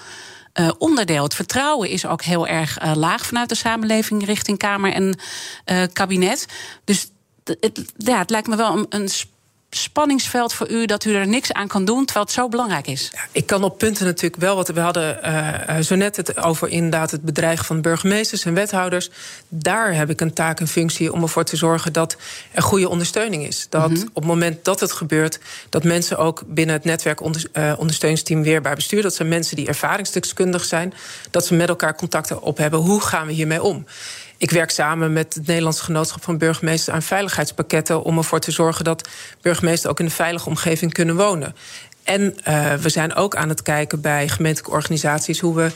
uh, onderdeel. Het vertrouwen is ook heel erg uh, laag vanuit de samenleving richting Kamer en uh, kabinet. Dus het, ja, het lijkt me wel een, een spanningsveld voor u dat u er niks aan kan doen, terwijl het zo belangrijk is? Ja, ik kan op punten natuurlijk wel, wat we hadden uh, zo net het over inderdaad het bedreigen van burgemeesters en wethouders. Daar heb ik een taak en functie om ervoor te zorgen dat er goede ondersteuning is. Dat mm -hmm. op het moment dat het gebeurt, dat mensen ook binnen het netwerk onder, uh, ondersteuningsteam weerbaar bestuur, dat zijn mensen die ervaringsdeskundig zijn, dat ze met elkaar contacten op hebben. Hoe gaan we hiermee om? Ik werk samen met het Nederlands Genootschap van Burgemeesters aan veiligheidspakketten om ervoor te zorgen dat burgemeesters ook in een veilige omgeving kunnen wonen. En uh, we zijn ook aan het kijken bij gemeentelijke organisaties hoe we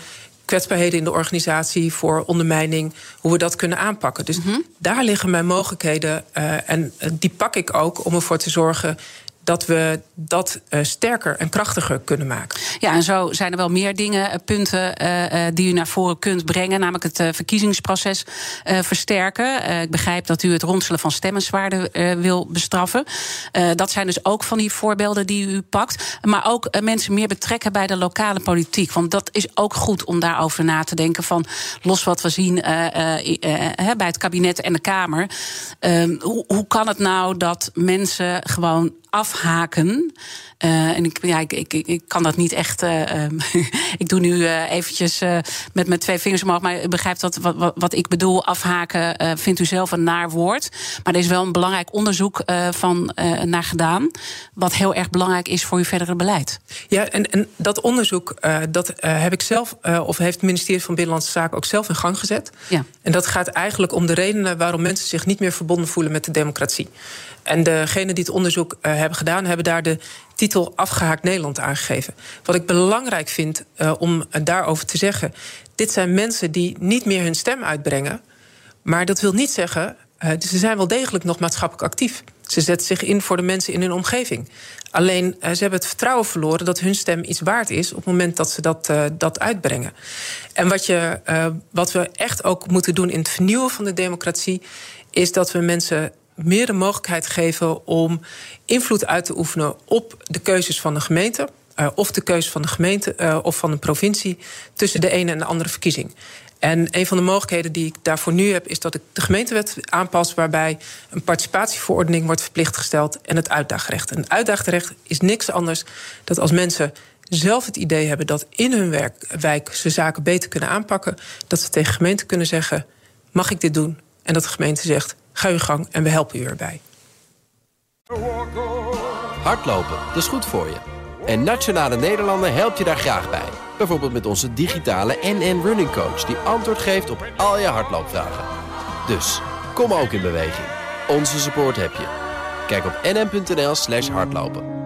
kwetsbaarheden in de organisatie voor ondermijning, hoe we dat kunnen aanpakken. Dus mm -hmm. daar liggen mijn mogelijkheden uh, en die pak ik ook om ervoor te zorgen dat we dat uh, sterker en krachtiger kunnen maken. Ja, en zo zijn er wel meer dingen, uh, punten uh, die u naar voren kunt brengen, namelijk het verkiezingsproces versterken. ik begrijp dat u het ronselen van stemmenswaarden wil bestraffen. dat zijn dus ook van die voorbeelden die u pakt. Maar ook mensen meer betrekken bij de lokale politiek. Want dat is ook goed om daarover na te denken. Van los wat we zien bij het kabinet en de Kamer. Ehm, hoe, hoe kan het nou dat mensen gewoon afhaken. Uh, en ik, ja, ik, ik, ik kan dat niet echt. Uh, um, ik doe nu uh, eventjes met mijn twee vingers omhoog. Maar u begrijpt dat wat, wat ik bedoel. Afhaken vindt u zelf een naar woord. Maar er is wel een belangrijk onderzoek van, naar gedaan. Wat heel erg belangrijk is voor uw verdere beleid. Ja, en, en dat onderzoek dat heb ik zelf, of heeft het ministerie van Binnenlandse Zaken ook zelf in gang gezet. Ja. En dat gaat eigenlijk om de redenen waarom mensen zich niet meer verbonden voelen met de democratie. En degenen die het onderzoek uh, hebben gedaan, hebben daar de titel Afgehaakt Nederland aangegeven. Wat ik belangrijk vind uh, om daarover te zeggen. Dit zijn mensen die niet meer hun stem uitbrengen. Maar dat wil niet zeggen. Uh, ze zijn wel degelijk nog maatschappelijk actief. Ze zetten zich in voor de mensen in hun omgeving. Alleen ze hebben het vertrouwen verloren dat hun stem iets waard is op het moment dat ze dat, dat uitbrengen. En wat, je, wat we echt ook moeten doen in het vernieuwen van de democratie, is dat we mensen meer de mogelijkheid geven om invloed uit te oefenen op de keuzes van de gemeente. Uh, of de keuze van de gemeente uh, of van de provincie tussen de ene en de andere verkiezing. En een van de mogelijkheden die ik daarvoor nu heb, is dat ik de gemeentewet aanpas, waarbij een participatieverordening wordt verplicht gesteld en het uitdaagrecht. En het is niks anders dan als mensen zelf het idee hebben dat in hun wijk ze zaken beter kunnen aanpakken, dat ze tegen gemeente kunnen zeggen: mag ik dit doen? En dat de gemeente zegt: Ga uw gang en we helpen u erbij. Hardlopen, dat is goed voor je. En Nationale Nederlanden helpt je daar graag bij. Bijvoorbeeld met onze digitale NN Running Coach... die antwoord geeft op al je hardloopvragen. Dus, kom ook in beweging. Onze support heb je. Kijk op nn.nl slash hardlopen.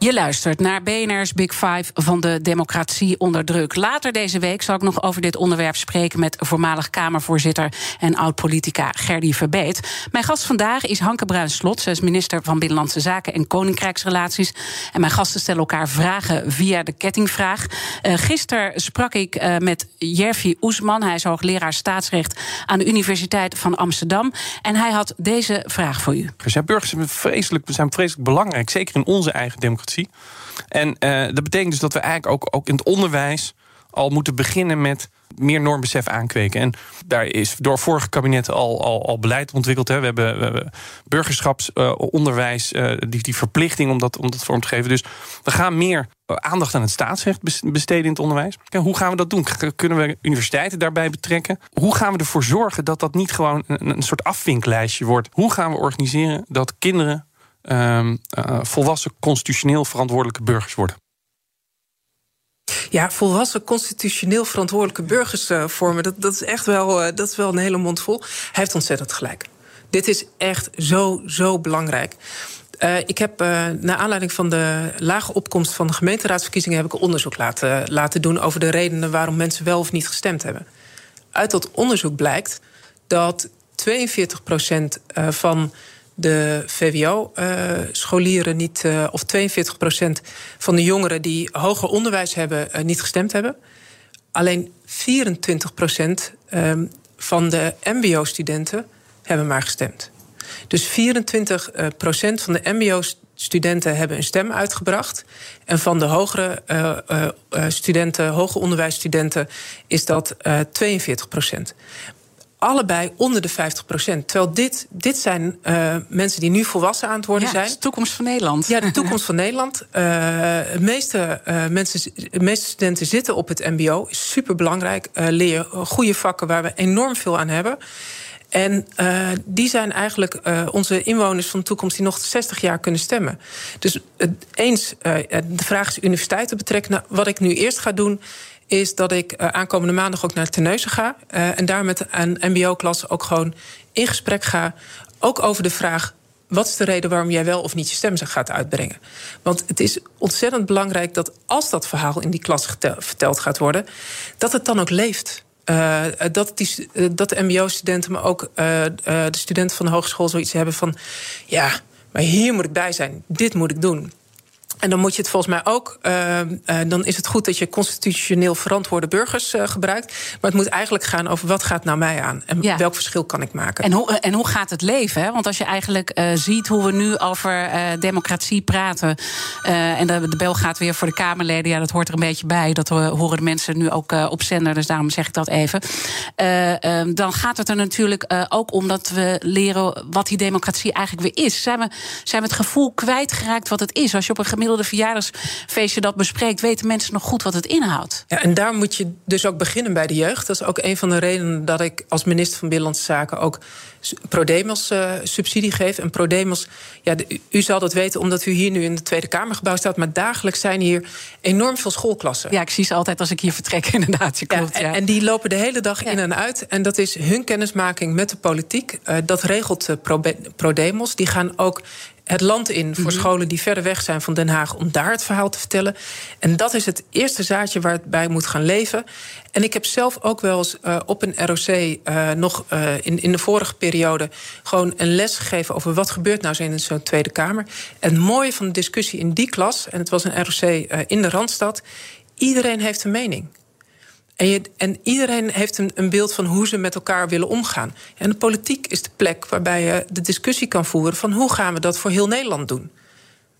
Je luistert naar BNR's Big Five van de democratie onder druk. Later deze week zal ik nog over dit onderwerp spreken met voormalig Kamervoorzitter en oud-politica Gerdy Verbeet. Mijn gast vandaag is Hanke Bruins-Slot. Zij is minister van Binnenlandse Zaken en Koninkrijksrelaties. En mijn gasten stellen elkaar vragen via de kettingvraag. Uh, gisteren sprak ik uh, met Jerfi Oesman. Hij is hoogleraar staatsrecht aan de Universiteit van Amsterdam. En hij had deze vraag voor u. Burgers zijn vreselijk, zijn vreselijk belangrijk, zeker in onze eigen democratie. En uh, dat betekent dus dat we eigenlijk ook, ook in het onderwijs al moeten beginnen met meer normbesef aankweken. En daar is door vorige kabinetten al, al, beleid ontwikkeld. Hè. We hebben, burgerschapsonderwijs, uh, uh, die, die verplichting om dat, om dat vorm te geven. Dus we gaan meer aandacht aan het staatsrecht besteden in het onderwijs. Kijk, hoe gaan we dat doen? Kunnen we universiteiten daarbij betrekken? Hoe gaan we ervoor zorgen dat dat niet gewoon een, een soort afvinklijstje wordt? Hoe gaan we organiseren dat kinderen Um, uh, volwassen constitutioneel verantwoordelijke burgers worden. Ja, volwassen constitutioneel verantwoordelijke burgers uh, vormen, dat, dat, is echt wel, uh, dat is wel een hele mond vol. Hij heeft ontzettend gelijk. Dit is echt zo, zo belangrijk. Ik heb uh, naar aanleiding van de lage opkomst van de gemeenteraadsverkiezingen heb ik onderzoek laten, laten doen over de redenen waarom mensen wel of niet gestemd hebben. Uit dat onderzoek blijkt dat 42 procent van de VWO-scholieren niet, uh, of 42% van de jongeren die hoger onderwijs hebben, uh, niet gestemd hebben. Alleen 24 um, van de MBO-studenten hebben maar gestemd. Dus 24% uh, van de MBO-studenten hebben een stem uitgebracht. En van de hogere studenten, hoger onderwijsstudenten, is dat 42 allebei onder de 50 procent. Terwijl dit, dit zijn uh, mensen die nu volwassen aan het worden ja, zijn. de toekomst van Nederland. Ja, de toekomst van Nederland. Uh, de, meeste, uh, mensen, de meeste studenten zitten op het MBO. Is super belangrijk. leer goede vakken waar we enorm veel aan hebben. En uh, die zijn eigenlijk uh, onze inwoners van de toekomst die nog 60 jaar kunnen stemmen. Dus uh, eens, de vraag is universiteiten betrekken. Nou, wat ik nu eerst ga doen, is dat ik uh, aankomende maandag ook naar Terneuzen ga. Uh, en daar met een MBO-klas ook gewoon in gesprek ga. Ook over de vraag. Wat is de reden waarom jij wel of niet je stem gaat uitbrengen? Want het is ontzettend belangrijk dat als dat verhaal in die klas verteld gaat worden, dat het dan ook leeft. Uh, dat, die, dat de MBO-studenten, maar ook de studenten van de hogeschool zoiets hebben van: ja, maar hier moet ik bij zijn, dit moet ik doen. En dan moet je het volgens mij ook. Uh, uh, dan is het goed dat je constitutioneel verantwoorde burgers uh, gebruikt. Maar het moet eigenlijk gaan over wat gaat nou mij aan en ja. welk verschil kan ik maken. En hoe, en hoe gaat het leven? Hè? Want als je eigenlijk ziet hoe we nu over democratie praten. en de, de, bel gaat weer voor de Kamerleden. Ja, dat hoort er een beetje bij. Dat horen de mensen nu ook op zender. Dus daarom zeg ik dat even. Ehm, dan gaat het er natuurlijk ook om dat we leren wat die democratie eigenlijk weer is. Zijn we, zijn we het gevoel kwijtgeraakt wat het is? Als je op een gemiddelde verjaardagsfeestje dat bespreekt, weten mensen nog goed wat het inhoudt. Ja, en daar moet je dus ook beginnen bij de jeugd. Dat is ook een van de redenen dat ik als minister van Binnenlandse Zaken ook Prodemos uh, subsidie geef. En Prodemos, ja, de, u zal dat weten omdat u hier nu in het Tweede Kamergebouw staat. Maar dagelijks zijn hier enorm veel schoolklassen. Ja, ik zie ze altijd als ik hier vertrek, inderdaad. Klopt, ja, en, en, die lopen de hele dag ja. in en uit. En dat is hun kennismaking met de politiek. Uh, dat regelt uh, Prodemos. Die gaan ook het land in voor mm -hmm. scholen die verder weg zijn van Den Haag om daar het verhaal te vertellen. En dat is het eerste zaadje waar het bij moet gaan leven. En ik heb zelf ook wel eens uh, op een ROC uh, nog uh, in, in de vorige periode gewoon een les gegeven over wat gebeurt nou in zo'n Tweede Kamer. En het mooie van de discussie in die klas, en het was een ROC in de Randstad, iedereen heeft een mening. En, en, iedereen heeft een, een, beeld van hoe ze met elkaar willen omgaan. En de politiek is de plek waarbij je de discussie kan voeren van hoe gaan we dat voor heel Nederland doen.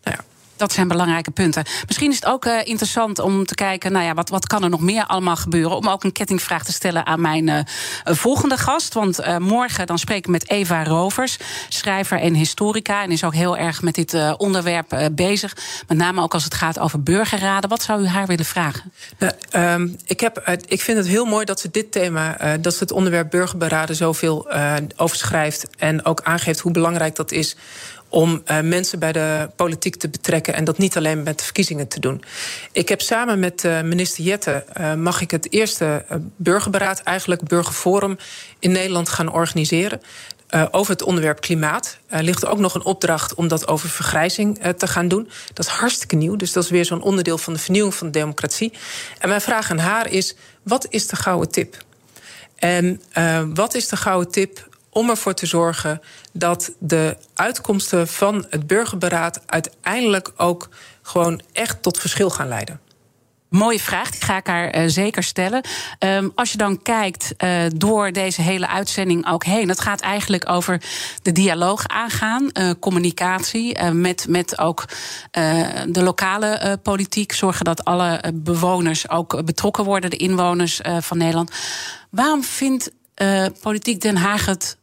Nou ja, Dat zijn belangrijke punten. Misschien is het ook uh, interessant om te kijken, nou ja, wat, wat kan er nog meer allemaal gebeuren? Om ook een kettingvraag te stellen aan mijn uh, volgende gast. Want morgen dan spreek ik met Eva Rovers, schrijver en historica. En is ook heel erg met dit onderwerp bezig. Met name ook als het gaat over burgerraden. Wat zou u haar willen vragen? Nou, um, ik, heb, ik vind het heel mooi dat ze dit thema, dat ze het onderwerp burgerberaden zoveel over schrijft. En ook aangeeft hoe belangrijk dat is om uh, mensen bij de politiek te betrekken en dat niet alleen met de verkiezingen te doen. Ik heb samen met uh, minister Jette uh, mag ik het eerste burgerberaad, eigenlijk burgerforum in Nederland gaan organiseren. Over het onderwerp klimaat. Er ligt ook nog een opdracht om dat over vergrijzing te gaan doen. Dat is hartstikke nieuw, dus dat is weer zo'n onderdeel van de vernieuwing van de democratie. En mijn vraag aan haar is: wat is de gouden tip? En wat is de gouden tip om ervoor te zorgen dat de uitkomsten van het burgerberaad uiteindelijk ook gewoon echt tot verschil gaan leiden. Mooie vraag, die ga ik haar uh, zeker stellen. Um, als je dan kijkt uh, door deze hele uitzending ook heen, het gaat eigenlijk over de dialoog aangaan, uh, communicatie met, met ook de lokale politiek, zorgen dat alle bewoners ook betrokken worden, de inwoners van Nederland. Waarom vindt Politiek Den Haag het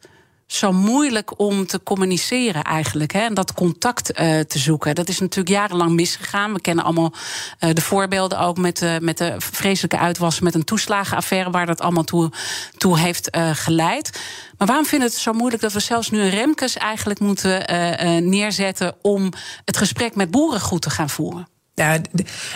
zo moeilijk om te communiceren eigenlijk. Hè, en dat contact uh, te zoeken. Dat is natuurlijk jarenlang misgegaan. We kennen allemaal uh, de voorbeelden ook met, uh, met de vreselijke uitwassen met een toeslagenaffaire, waar dat allemaal toe, toe heeft geleid. Maar waarom vinden we het zo moeilijk dat we zelfs nu een Remkes eigenlijk moeten neerzetten om het gesprek met boeren goed te gaan voeren? Ja,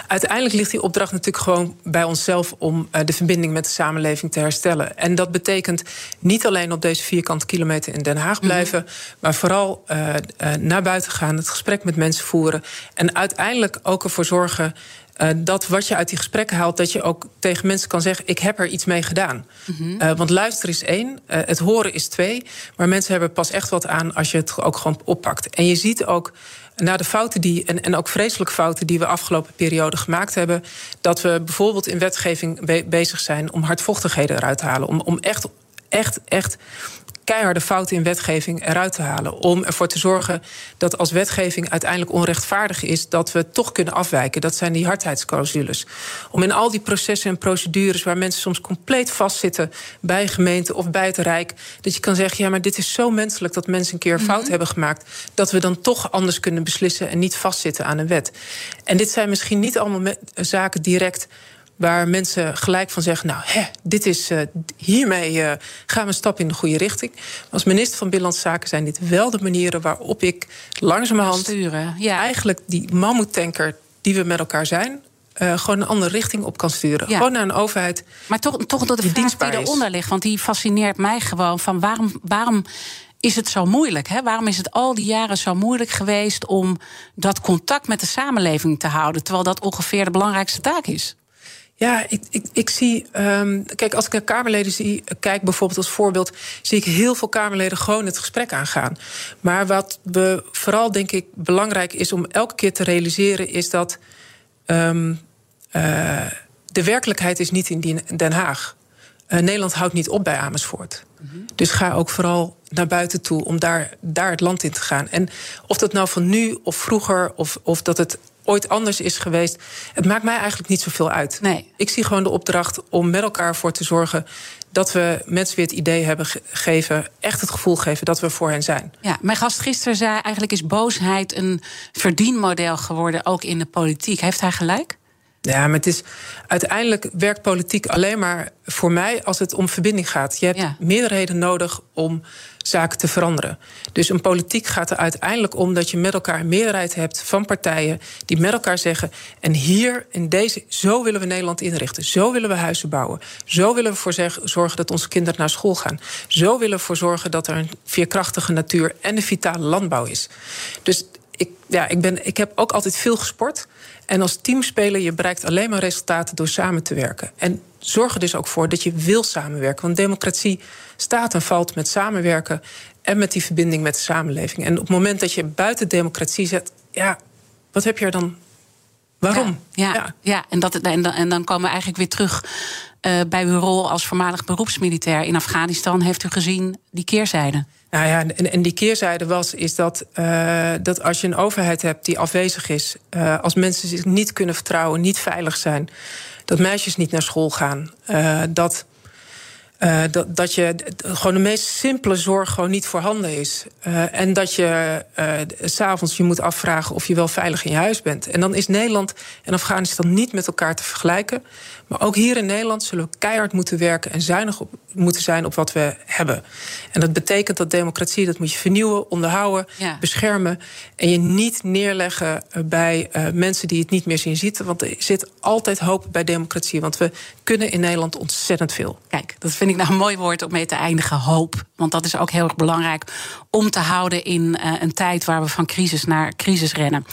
uiteindelijk ligt die opdracht natuurlijk gewoon bij onszelf om uh, de verbinding met de samenleving te herstellen. En dat betekent niet alleen op deze vierkante kilometer in Den Haag mhm. blijven, maar vooral uh, uh, naar buiten gaan, het gesprek met mensen voeren. En uiteindelijk ook ervoor zorgen uh, dat wat je uit die gesprekken haalt, dat je ook tegen mensen kan zeggen: Ik heb er iets mee gedaan. Mm -hmm. uh, want luisteren is één, uh, het horen is twee. Maar mensen hebben pas echt wat aan als je het ook gewoon oppakt. En je ziet ook na de fouten die, en, en ook vreselijke fouten die we afgelopen periode gemaakt hebben, dat we bijvoorbeeld in wetgeving be bezig zijn om hardvochtigheden eruit te halen. Om, om echt, echt, echt keiharde fouten in wetgeving eruit te halen. Om ervoor te zorgen dat als wetgeving uiteindelijk onrechtvaardig is, dat we toch kunnen afwijken. Dat zijn die hardheidsclausules. Om in al die processen en procedures waar mensen soms compleet vastzitten bij gemeente of bij het Rijk, dat je kan zeggen: ja, maar dit is zo menselijk dat mensen een keer fout mm -hmm. hebben gemaakt, dat we dan toch anders kunnen beslissen en niet vastzitten aan een wet. En dit zijn misschien niet allemaal zaken direct waar mensen gelijk van zeggen: Nou, hè, dit is, uh, hiermee uh, gaan we een stap in de goede richting. Als minister van Binnenlandse Zaken zijn dit wel de manieren waarop ik langzamerhand sturen. Ja. eigenlijk die mammoetanker die we met elkaar zijn. Uh, gewoon een andere richting op kan sturen. Ja. Gewoon naar een overheid. Maar toch, toch door de die vraag die eronder ligt. Want die fascineert mij gewoon. Van waarom, waarom is het zo moeilijk? Hè? Waarom is het al die jaren zo moeilijk geweest om dat contact met de samenleving te houden? Terwijl dat ongeveer de belangrijkste taak is. Ja, ik, ik, ik zie. Um, kijk, als ik naar Kamerleden zie, kijk bijvoorbeeld als voorbeeld, zie ik heel veel Kamerleden gewoon het gesprek aangaan. Maar wat we vooral, denk ik, belangrijk is om elke keer te realiseren, is dat um, uh, de werkelijkheid is niet in Den Haag. Uh, Nederland houdt niet op bij Amersfoort. Mm -hmm. Dus ga ook vooral naar buiten toe om daar, daar het land in te gaan. En of dat nou van nu of vroeger, of, of dat het ooit anders is geweest. Het maakt mij eigenlijk niet zoveel uit. Nee. Ik zie gewoon de opdracht om met elkaar voor te zorgen dat we mensen weer het idee hebben gegeven, echt het gevoel geven dat we voor hen zijn. Ja, mijn gast gisteren zei eigenlijk is boosheid een verdienmodel geworden, ook in de politiek. Heeft hij gelijk? Ja, maar het is uiteindelijk werkt politiek alleen maar voor mij als het om verbinding gaat. Je hebt ja. meerderheden nodig om zaken te veranderen. Dus een politiek gaat er uiteindelijk om dat je met elkaar een meerderheid hebt van partijen die met elkaar zeggen: en hier in deze, zo willen we Nederland inrichten, zo willen we huizen bouwen, zo willen we voor zorgen dat onze kinderen naar school gaan, zo willen we voor zorgen dat er een veerkrachtige natuur en een vitale landbouw is. Dus ik, ja, ik, ben, ik heb ook altijd veel gesport. En als teamspeler, je bereikt alleen maar resultaten door samen te werken. En zorg er dus ook voor dat je wil samenwerken. Want democratie staat en valt met samenwerken en met die verbinding met de samenleving. En op het moment dat je buiten democratie zet, ja, wat heb je er dan? Waarom? Ja, ja, ja. ja. En, dat, en, dan, en dan komen we eigenlijk weer terug uh, bij uw rol als voormalig beroepsmilitair in Afghanistan. Heeft u gezien die keerzijde? Nou ja, en, en die keerzijde was is dat, uh, dat als je een overheid hebt die afwezig is, uh, als mensen zich niet kunnen vertrouwen, niet veilig zijn, dat meisjes niet naar school gaan, uh, dat uh, dat, dat je gewoon de meest simpele zorg gewoon niet voorhanden is. Uh, en dat je uh, s'avonds je moet afvragen of je wel veilig in je huis bent. En dan is Nederland en Afghanistan niet met elkaar te vergelijken. Maar ook hier in Nederland zullen we keihard moeten werken en zuinig op, moeten zijn op wat we hebben. En dat betekent dat democratie, dat moet je vernieuwen, onderhouden, ja. beschermen. En je niet neerleggen bij mensen die het niet meer zien zitten. Want er zit altijd hoop bij democratie. Want we kunnen in Nederland ontzettend veel. Kijk, dat vind ik nou een mooi woord om mee te eindigen, hoop. Want dat is ook heel erg belangrijk om te houden in uh, een tijd waar we van crisis naar crisis rennen.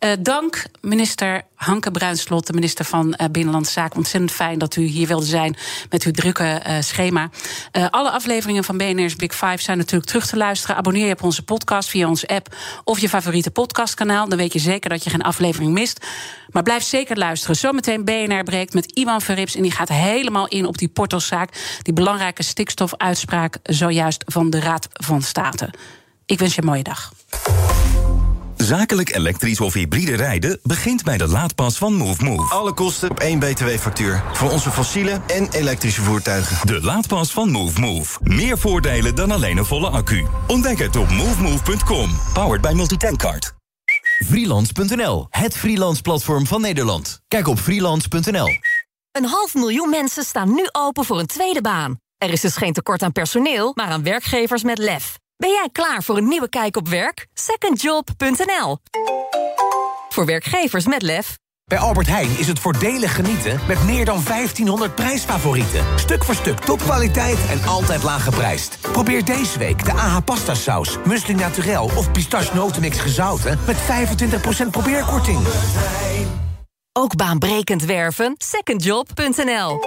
Uh, dank minister Hanke Bruinslot, de minister van uh, Binnenlandse Zaken. Ontzettend fijn dat u hier wilde zijn met uw drukke uh, schema. Uh, alle afleveringen van BNR's Big Five zijn natuurlijk terug te luisteren. Abonneer je op onze podcast via onze app of je favoriete podcastkanaal. Dan weet je zeker dat je geen aflevering mist. Maar blijf zeker luisteren. Zometeen BNR breekt met Iwan Verrips. En die gaat helemaal in op die portoszaak. Die belangrijke stikstofuitspraak zojuist van de Raad van State. Ik wens je een mooie dag. Zakelijk elektrisch of hybride rijden begint bij de laadpas van MoveMove. Alle kosten op één btw-factuur. Voor onze fossiele en elektrische voertuigen. De laadpas van MoveMove. Meer voordelen dan alleen een volle accu. Ontdek het op movemove.com. Powered by Multitankcard. Freelance.nl, het freelance platform van Nederland. Kijk op freelance.nl. Een half miljoen mensen staan nu open voor een tweede baan. Er is dus geen tekort aan personeel, maar aan werkgevers met lef. Ben jij klaar voor een nieuwe kijk op werk? Secondjob.nl Voor werkgevers met lef. Bij Albert Heijn is het voordelig genieten met meer dan 1500 prijsfavorieten. Stuk voor stuk topkwaliteit en altijd laag geprijsd. Probeer deze week de AH pasta saus, naturel of pistache notenmix gezouten met 25% probeerkorting. Ook baanbrekend werven? Secondjob.nl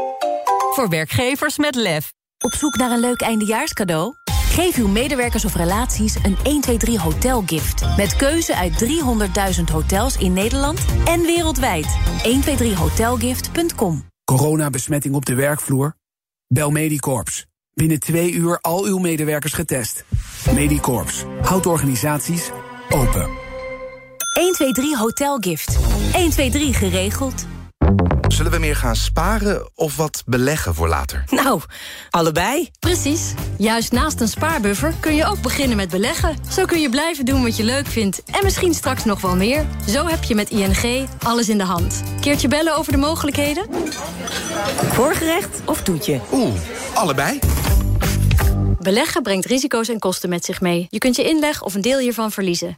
Voor werkgevers met lef. Op zoek naar een leuk eindejaarscadeau? Geef uw medewerkers of relaties een 123 hotelgift. Met keuze uit 300.000 hotels in Nederland en wereldwijd. 123hotelgift.com Coronabesmetting op de werkvloer? Bel Medicorps. Binnen twee uur al uw medewerkers getest. Medicorps. Houdt organisaties open. 123 hotelgift. 123 geregeld. Zullen we meer gaan sparen of wat beleggen voor later? Nou, allebei. Precies. Juist naast een spaarbuffer kun je ook beginnen met beleggen. Zo kun je blijven doen wat je leuk vindt en misschien straks nog wel meer. Zo heb je met ING alles in de hand. Keertje bellen over de mogelijkheden? Voorgerecht of toetje? Oeh, allebei. Beleggen brengt risico's en kosten met zich mee. Je kunt je inleg of een deel hiervan verliezen.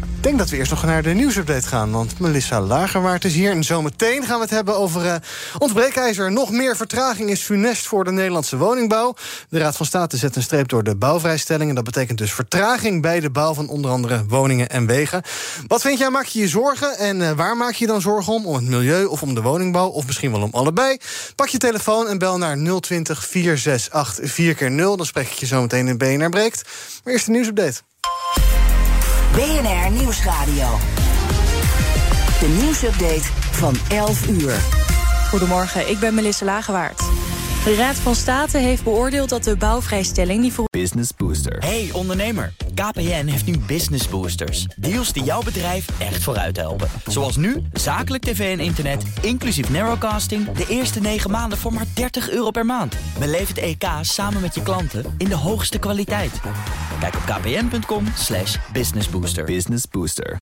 Ik denk dat we eerst nog naar de nieuwsupdate gaan. Want Melissa Lagerwaard is hier. En zometeen gaan we het hebben over uh, ons breekijzer. Nog meer vertraging is funest voor de Nederlandse woningbouw. De Raad van State zet een streep door de bouwvrijstelling. En dat betekent dus vertraging bij de bouw van onder andere woningen en wegen. Wat vind jij? Maak je je zorgen? En uh, waar maak je dan zorgen om? Om het milieu of om de woningbouw? Of misschien wel om allebei? Pak je telefoon en bel naar 020 468 4x0. Dan spreek ik je zometeen in BNR Breekt. Maar eerst de nieuwsupdate. BNR Nieuwsradio. De nieuwsupdate van 11 uur. Goedemorgen, ik ben Melissa Lagewaard. De Raad van State heeft beoordeeld dat de bouwvrijstelling niet voor... Business Booster. Hey ondernemer, KPN heeft nu Business Boosters. Deals die jouw bedrijf echt vooruit helpen. Zoals nu, zakelijk tv en internet, inclusief narrowcasting... de eerste 9 maanden voor maar 30 euro per maand. Beleef het EK samen met je klanten in de hoogste kwaliteit. Kijk op kpn.com slash businessbooster. Business Booster.